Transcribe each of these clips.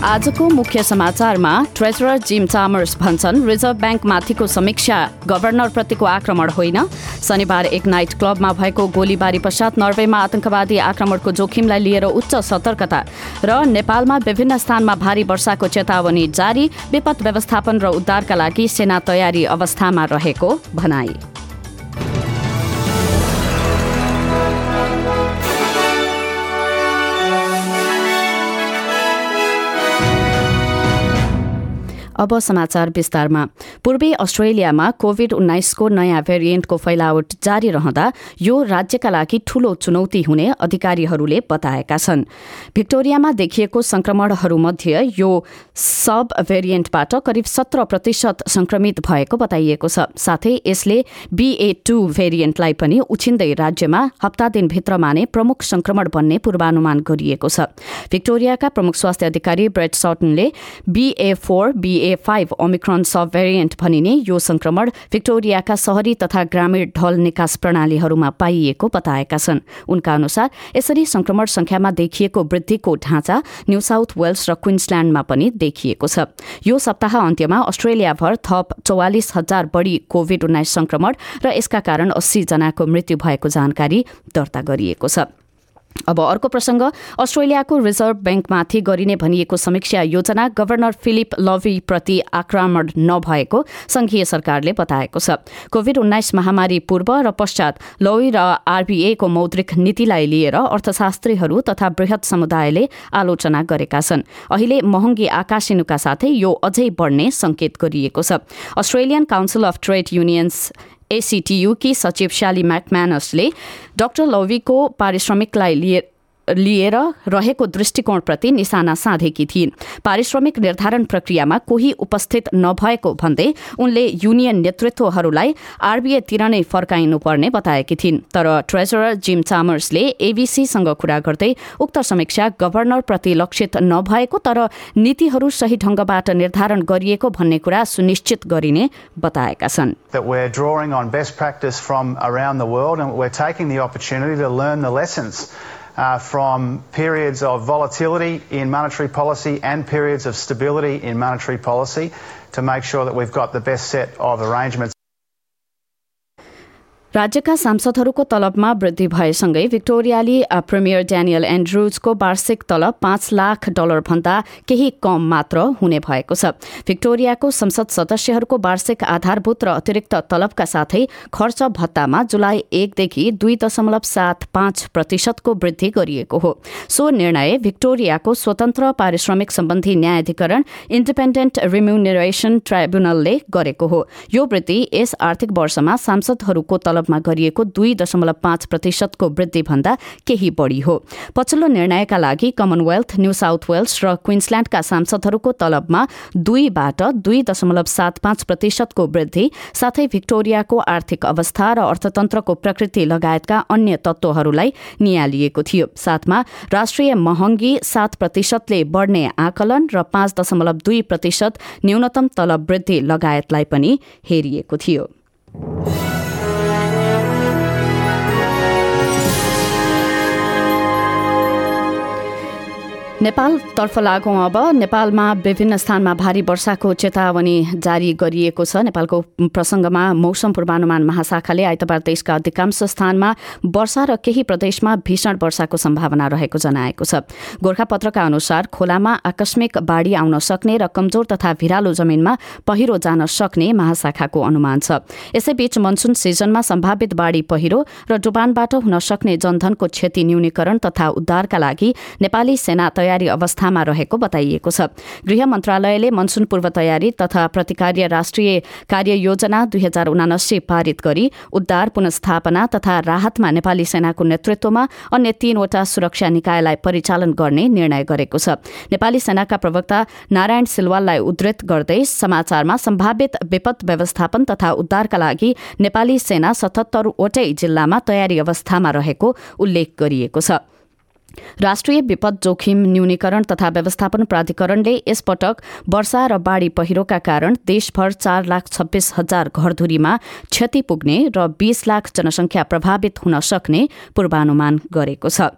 आजको मुख्य समाचारमा ट्रेजरर जिम चामर्स भन्छन् रिजर्भ ब्याङ्क माथिको समीक्षा। गभर्नरप्रतिको आक्रमण होइन। शनिबार एक नाइट क्लबमा भएको गोलीबारी पश्चात नर्वेमा आतंकवादी आक्रमणको जोखिमलाई लिएर उच्च सतर्कता र नेपालमा विभिन्न स्थानमा भारी वर्षाको चेतावनी जारी विपद व्यवस्थापन र उद्धारका लागि सेना तयारी अवस्थामा रहेको भनाई। अब समाचार विस्तारमा। पूर्वी अस्ट्रेलियामा कोविड उन्नाइसको नयाँ भेरिएन्टको फैलावट जारी रहँदा यो राज्यका लागि ठूलो चुनौती हुने अधिकारीहरूले बताएका छन्। भिक्टोरियामा देखिएको संक्रमणहरूमध्ये यो सब भेरिएन्टबाट करिब सत्र प्रतिशत संक्रमित भएको बताइएको छ। साथै यसले बीए टू भेरिएन्टलाई पनि उछिन्दै राज्यमा हप्ता दिनभित्रमा नै प्रमुख संक्रमण बन्ने पूर्वानुमान गरिएको छ। भिक्टोरियाका प्रमुख स्वास्थ्य अधिकारी Brett सटनले BA four BA five omicron sub variant भनिने यो संक्रमण भिक्टोरियाका शहरी तथा ग्रामीण ढल निकास प्रणालीहरूमा पाइएको बताएका छन्। उनका अनुसार यसरी संक्रमण संख्यामा देखिएको वृद्धिको ढाँचा न्यू साउथ वेल्स र क्विन्सल्याण्डमा पनि देखिएको छ। यो सप्ताह अन्त्यमा अस्ट्रेलियाभर थप चौवालिस हजार बढ़ी कोविड उन्नाइस संक्रमण र यसका कारण अस्सी जनाको मृत्यु भएको जानकारी दर्ता गरिएको छ। अब अर्को प्रसंग अस्ट्रेलियाको रिजर्भ ब्याङ्कमाथि गरिने भनिएको समीक्षा योजना गभर्नर फिलिप लवीप्रति आक्रमण नभएको संघीय सरकारले बताएको छ। कोविड उन्नाइस महामारी पूर्व र पश्चात लवी र आरबीएको मौद्रिक नीतिलाई लिएर अर्थशास्त्रीहरू तथा वृहत समुदायले आलोचना गरेका छन्। अहिले महँगी आकाशिनुका साथै यो अझै बढ्ने संकेत गरिएको छ। Australian council of trade unions एसिटियुकी सचिव शाली म्याकम्यानसले डाक्टर लवीको पारिश्रमिकलाई लिए लिएर रहेको दृष्टिकोणप्रति निशाना साधेकी थिइन्। पारिश्रमिक निर्धारण प्रक्रियामा कोही उपस्थित नभएको भन्दै उनले युनियन नेतृत्वहरूलाई आरबीएतिर नै फर्काइनुपर्ने बताएकी थिइन्। तर ट्रेजरर जिम चामर्सले एबीसीसँग कुरा गर्दै उक्त समीक्षा गभर्नरप्रति लक्षित नभएको तर नीतिहरू सही ढंगबाट निर्धारण गरिएको भन्ने कुरा सुनिश्चित गरिने बताएका छन्। From around the world and we're taking the opportunity to learn the lessons Uh, from periods of volatility in monetary policy and periods of stability in monetary policy to make sure that we've got the best set of arrangements. राज्यका सांसदहरूको तलबमा वृद्धि भएसँगै भिक्टोरियाली premier Daniel एन्ड्रुजको वार्षिक तलब पाँच lakh dollar भन्दा केही कम मात्र हुने भएको छ। भिक्टोरियाको संसद सदस्यहरूको वार्षिक आधारभूत र अतिरिक्त तलबका साथै खर्च भत्तामा जुलाई एकदेखि दुई दशमलव सात पाँच प्रतिशतको वृद्धि गरिएको हो। सो निर्णय भिक्टोरियाको स्वतन्त्र पारिश्रमिक सम्बन्धी न्यायाधिकरण इन्डिपेन्डेन्ट रिम्युनरेसन ट्राइब्युनलले गरेको हो। यो वृद्धि यस आर्थिक वर्षमा सांसदहरूको तलब तलबमा गरिएको दुई दशमलव पाँच प्रतिशतको वृद्धि भन्दा केही बढ़ी हो। पछिल्लो निर्णयका लागि कमनवेल्थ न्यू साउथ वेल्स र क्विन्सल्याण्डका सांसदहरूको तलबमा दुईबाट दुई दशमलव सात पाँच प्रतिशतको वृद्धि साथै भिक्टोरियाको आर्थिक अवस्था र अर्थतन्त्रको प्रकृति लगायतका अन्य तत्वहरूलाई निहालिएको थियो। साथमा राष्ट्रिय महँगी सात प्रतिशतले बढ़ने आकलन र पाँच दशमलव दुई प्रतिशत न्यूनतम तलब वृद्धि लगायतलाई पनि हेरिएको थियो। नेपालतर्फ लागौं अब। नेपालमा विभिन्न स्थानमा भारी वर्षाको चेतावनी जारी गरिएको छ। नेपालको प्रसंगमा मौसम पूर्वानुमान महाशाखाले आइतबार देशका अधिकांश स्थानमा वर्षा र केही प्रदेशमा भीषण वर्षाको सम्भावना रहेको जनाएको छ। गोर्खापत्रका अनुसार खोलामा आकस्मिक बाढ़ी आउन सक्ने र कमजोर तथा भिरालो जमिनमा पहिरो जान सक्ने महाशाखाको अनुमान छ। यसैबीच मनसुन सिजनमा सम्भावित बाढ़ी पहिरो र डुबानबाट हुन सक्ने जनधनको क्षति न्यूनीकरण तथा उद्धारका लागि नेपाली सेना तयारी अवस्थामा रहेको बताइएको छ। गृह मन्त्रालयले मनसुन पूर्व तयारी तथा प्रतिकार्य राष्ट्रिय कार्य योजना दुई हजार उनासी पारित गरी उद्धार पुनस्थापना तथा राहतमा नेपाली सेनाको नेतृत्वमा अन्य तीनवटा सुरक्षा निकायलाई परिचालन गर्ने निर्णय गरेको छ। नेपाली सेनाका प्रवक्ता नारायण सिलवाललाई उद्धृत गर्दै समाचारमा सम्भावित विपद व्यवस्थापन तथा उद्धारका लागि नेपाली सेना सतहत्तरवटै जिल्लामा तयारी अवस्थामा रहेको उल्लेख गरिएको छ। राष्ट्रिय विपद जोखिम न्यूनीकरण तथा व्यवस्थापन प्राधिकरणले यसपटक वर्षा र बाढ़ी पहिरोका कारण देशभर चार लाख छब्बीस हजार घरधुरीमा क्षति पुग्ने र बीस लाख जनसंख्या प्रभावित हुन सक्ने पूर्वानुमान गरेको छ।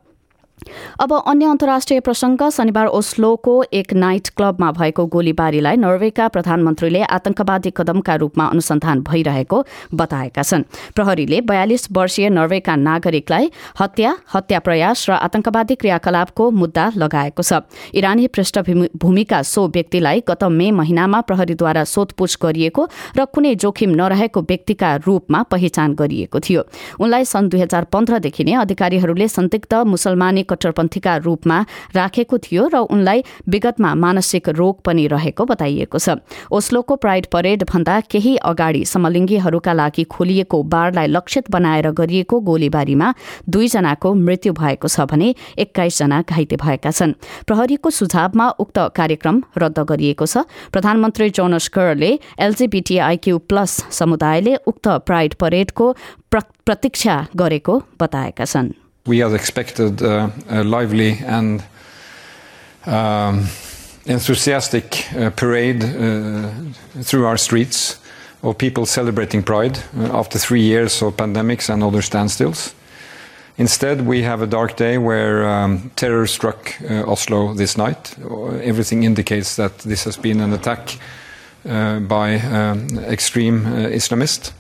अब अन्य अन्तर्राष्ट्रिय प्रसंग शनिबार ओस्लोको एक नाइट क्लबमा भएको गोलीबारीलाई नर्वेका प्रधानमन्त्रीले आतंकवादी कदमका रूपमा अनुसन्धान भइरहेको बताएका छन्। प्रहरीले बयालिस वर्षीय नर्वेका नागरिकलाई हत्या हत्या प्रयास र आतंकवादी क्रियाकलापको मुद्दा लगाएको छ। इरानी पृष्ठभूमिका सो व्यक्तिलाई गत मे महिनामा प्रहरीद्वारा सोधपूछ गरिएको र कुनै जोखिम नरहेको व्यक्तिका रूपमा पहिचान गरिएको थियो। उनलाई सन् दुई हजार पन्ध्रदेखि नै अधिकारीहरूले संदिग्ध मुसलमानी कट्टरपन्थीका रूपमा राखेको थियो र उनलाई विगतमा मानसिक रोग पनि रहेको बताइएको छ। ओस्लोको प्राइड परेड भन्दा केही अगाडि समलिङ्गीहरूका लागि खोलिएको बारलाई लक्षित बनाएर गरिएको गोलीबारीमा दुईजनाको मृत्यु भएको छ भने एक्काइसजना घाइते भएका छन्। प्रहरीको सुझावमा उक्त कार्यक्रम रद्द गरिएको छ। प्रधानमन्त्री जोनस करले एलजीबीटीआईक्यू प्लस समुदायले उक्त प्राइड परेडको प्रतीक्षा गरेको बताएका छन्। We had expected uh, a lively and um, enthusiastic uh, parade uh, through our streets of people celebrating Pride uh, after three years of pandemics and other standstills. Instead, we have a dark day where um, terror struck uh, Oslo this night. Everything indicates that this has been an attack uh, by um, extreme Islamists.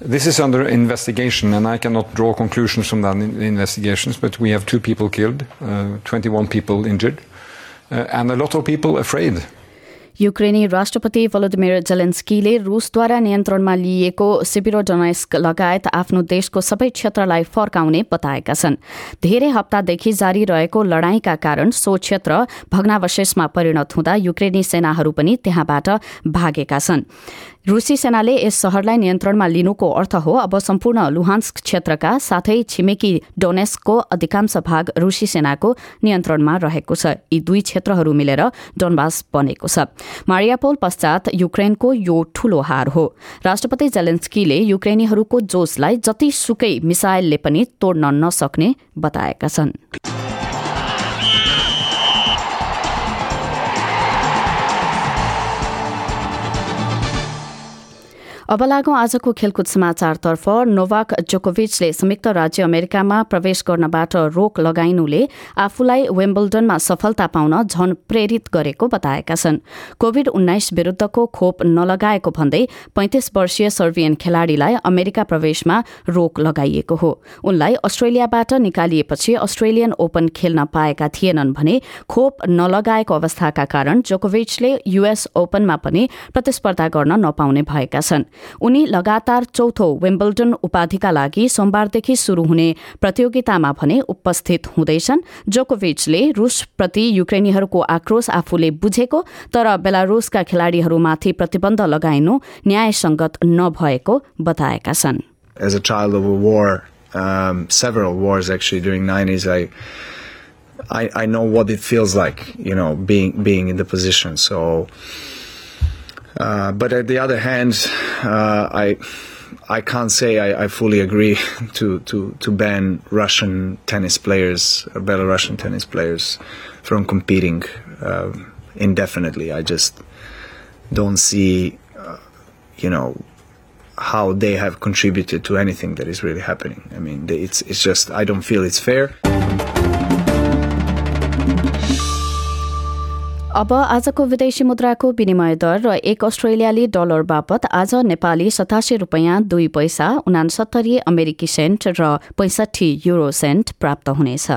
This is under investigation, and I cannot draw conclusions from that investigations, but we have two people killed, uh, 21 people injured, uh, and a lot of people afraid. युक्रेनी राष्ट्रपति भलोदिमिर जेलेन्स्कीले रूसद्वारा नियन्त्रणमा लिइएको सिबिरो Donetsk लगायत आफ्नो देशको सबै क्षेत्रलाई फर्काउने बताएका छन् धेरै हप्तादेखि जारी रहेको लडाईँका कारण सो क्षेत्र भग्नावशेषमा परिणत हुँदा युक्रेनी सेनाहरू पनि त्यहाँबाट भागेका छन् रूसी सेनाले यस शहरलाई नियन्त्रणमा लिनुको अर्थ हो अब सम्पूर्ण लुहान्स्क क्षेत्रका साथै छिमेकी डोनेस्कको अधिकांश भाग रूसी सेनाको नियन्त्रणमा रहेको छ। यी दुई क्षेत्रहरू मिलेर डोनबास बनेको छ। मारियापोल पश्चात युक्रेनको यो ठूलो हार हो। राष्ट्रपति जेलेन्स्कीले युक्रेनीहरूको जोसलाई जतिसुकै मिसाइलले पनि तोड्न नसक्ने बताएका छन्। अब लागौं आजको खेलकुद समाचारतर्फ नोभाक जोकोभिचले संयुक्त राज्य अमेरिकामा प्रवेश गर्नबाट रोक लगाइनुले आफूलाई वेम्बल्डनमा सफलता पाउन झन प्रेरित गरेको बताएका छन्। कोविड उन्नाइस विरूद्धको खोप नलगाएको भन्दै पैंतिस वर्षीय सर्बियन खेलाड़ीलाई अमेरिका प्रवेशमा रोक लगाइएको हो। उनलाई अस्ट्रेलियाबाट निकालिएपछि अस्ट्रेलियन ओपन खेल्न पाएका थिएनन् भने खोप नलगाएको अवस्थाका कारण जोकोभिचले युएस ओपनमा पनि प्रतिस्पर्धा गर्न नपाउने भएका छन्। उनी लगातार चौथो वेम्बल्डन उपाधिका लागि सोमबारदेखि शुरू हुने प्रतियोगितामा भने उपस्थित हुँदैछन् जोकोभिचले रूसप्रति युक्रेनीहरूको आक्रोश आफूले बुझेको तर बेलारूसका खेलाड़ीहरूमाथि प्रतिबन्ध लगाइनु न्यायसंगत नभएको बताएका छन् As a child of a war, um, several wars actually during 90s, I, I, I know what it feels like, you know, being being in the position. So Uh, but at the other hand, uh, I I can't say I, I fully agree to, to, to ban Russian tennis players, Belarusian tennis players, from competing uh, indefinitely. I just don't see, uh, you know, how they have contributed to anything that is really happening. I mean, it's it's just I don't feel it's fair. अब आजको विदेशी मुद्राको विनिमय दर र एक अस्ट्रेलियाली dollar बापत आज नेपाली सतासी रुपियाँ दुई पैसा उनासत्तरी अमेरिकी सेन्ट र पैंसठी युरो सेन्ट प्राप्त हुनेछ।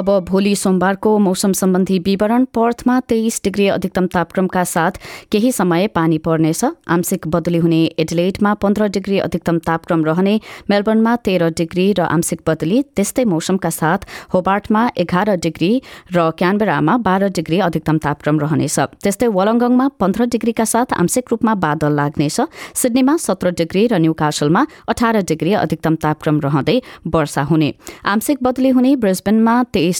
अब भोलि सोमबारको मौसम सम्बन्धी विवरण पर्थमा तेइस डिग्री अधिकतम तापक्रमका साथ केही समय पानी पर्नेछ। आंशिक बदली हुने एडलेटमा पन्ध्र डिग्री अधिकतम तापक्रम रहने मेलबर्नमा तेह्र डिग्री र आंशिक बदली त्यस्तै मौसमका साथ होबार्टमा एघार डिग्री र क्यानबेरामा बाह्र डिग्री अधिकतम तापक्रम रहनेछ। त्यस्तै वलङ्गङमा पन्ध्र डिग्रीका साथ आंशिक रूपमा बादल लाग्नेछ। सिडनीमा सत्र डिग्री र न्यूकासलमा अठार डिग्री अधिकतम तापक्रम रहँदै वर्षा हुने। आंशिक बदली हुने ब्रिस्बेनमा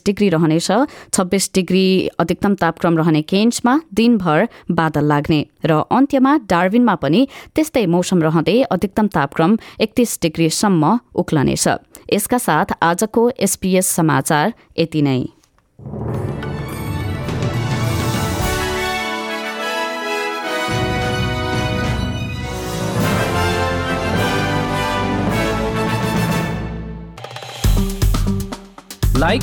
डिग्री रहनेछ। छब्बीस डिग्री अधिकतम तापक्रम रहने केन्समा दिनभर बादल लाग्ने र अन्त्यमा डार्विनमा पनि त्यस्तै मौसम रहँदै अधिकतम तापक्रम एकतीस डिग्रीसम्म उक्लनेछ। यसका साथ आजको एसपीएस समाचार यति नै। लाइक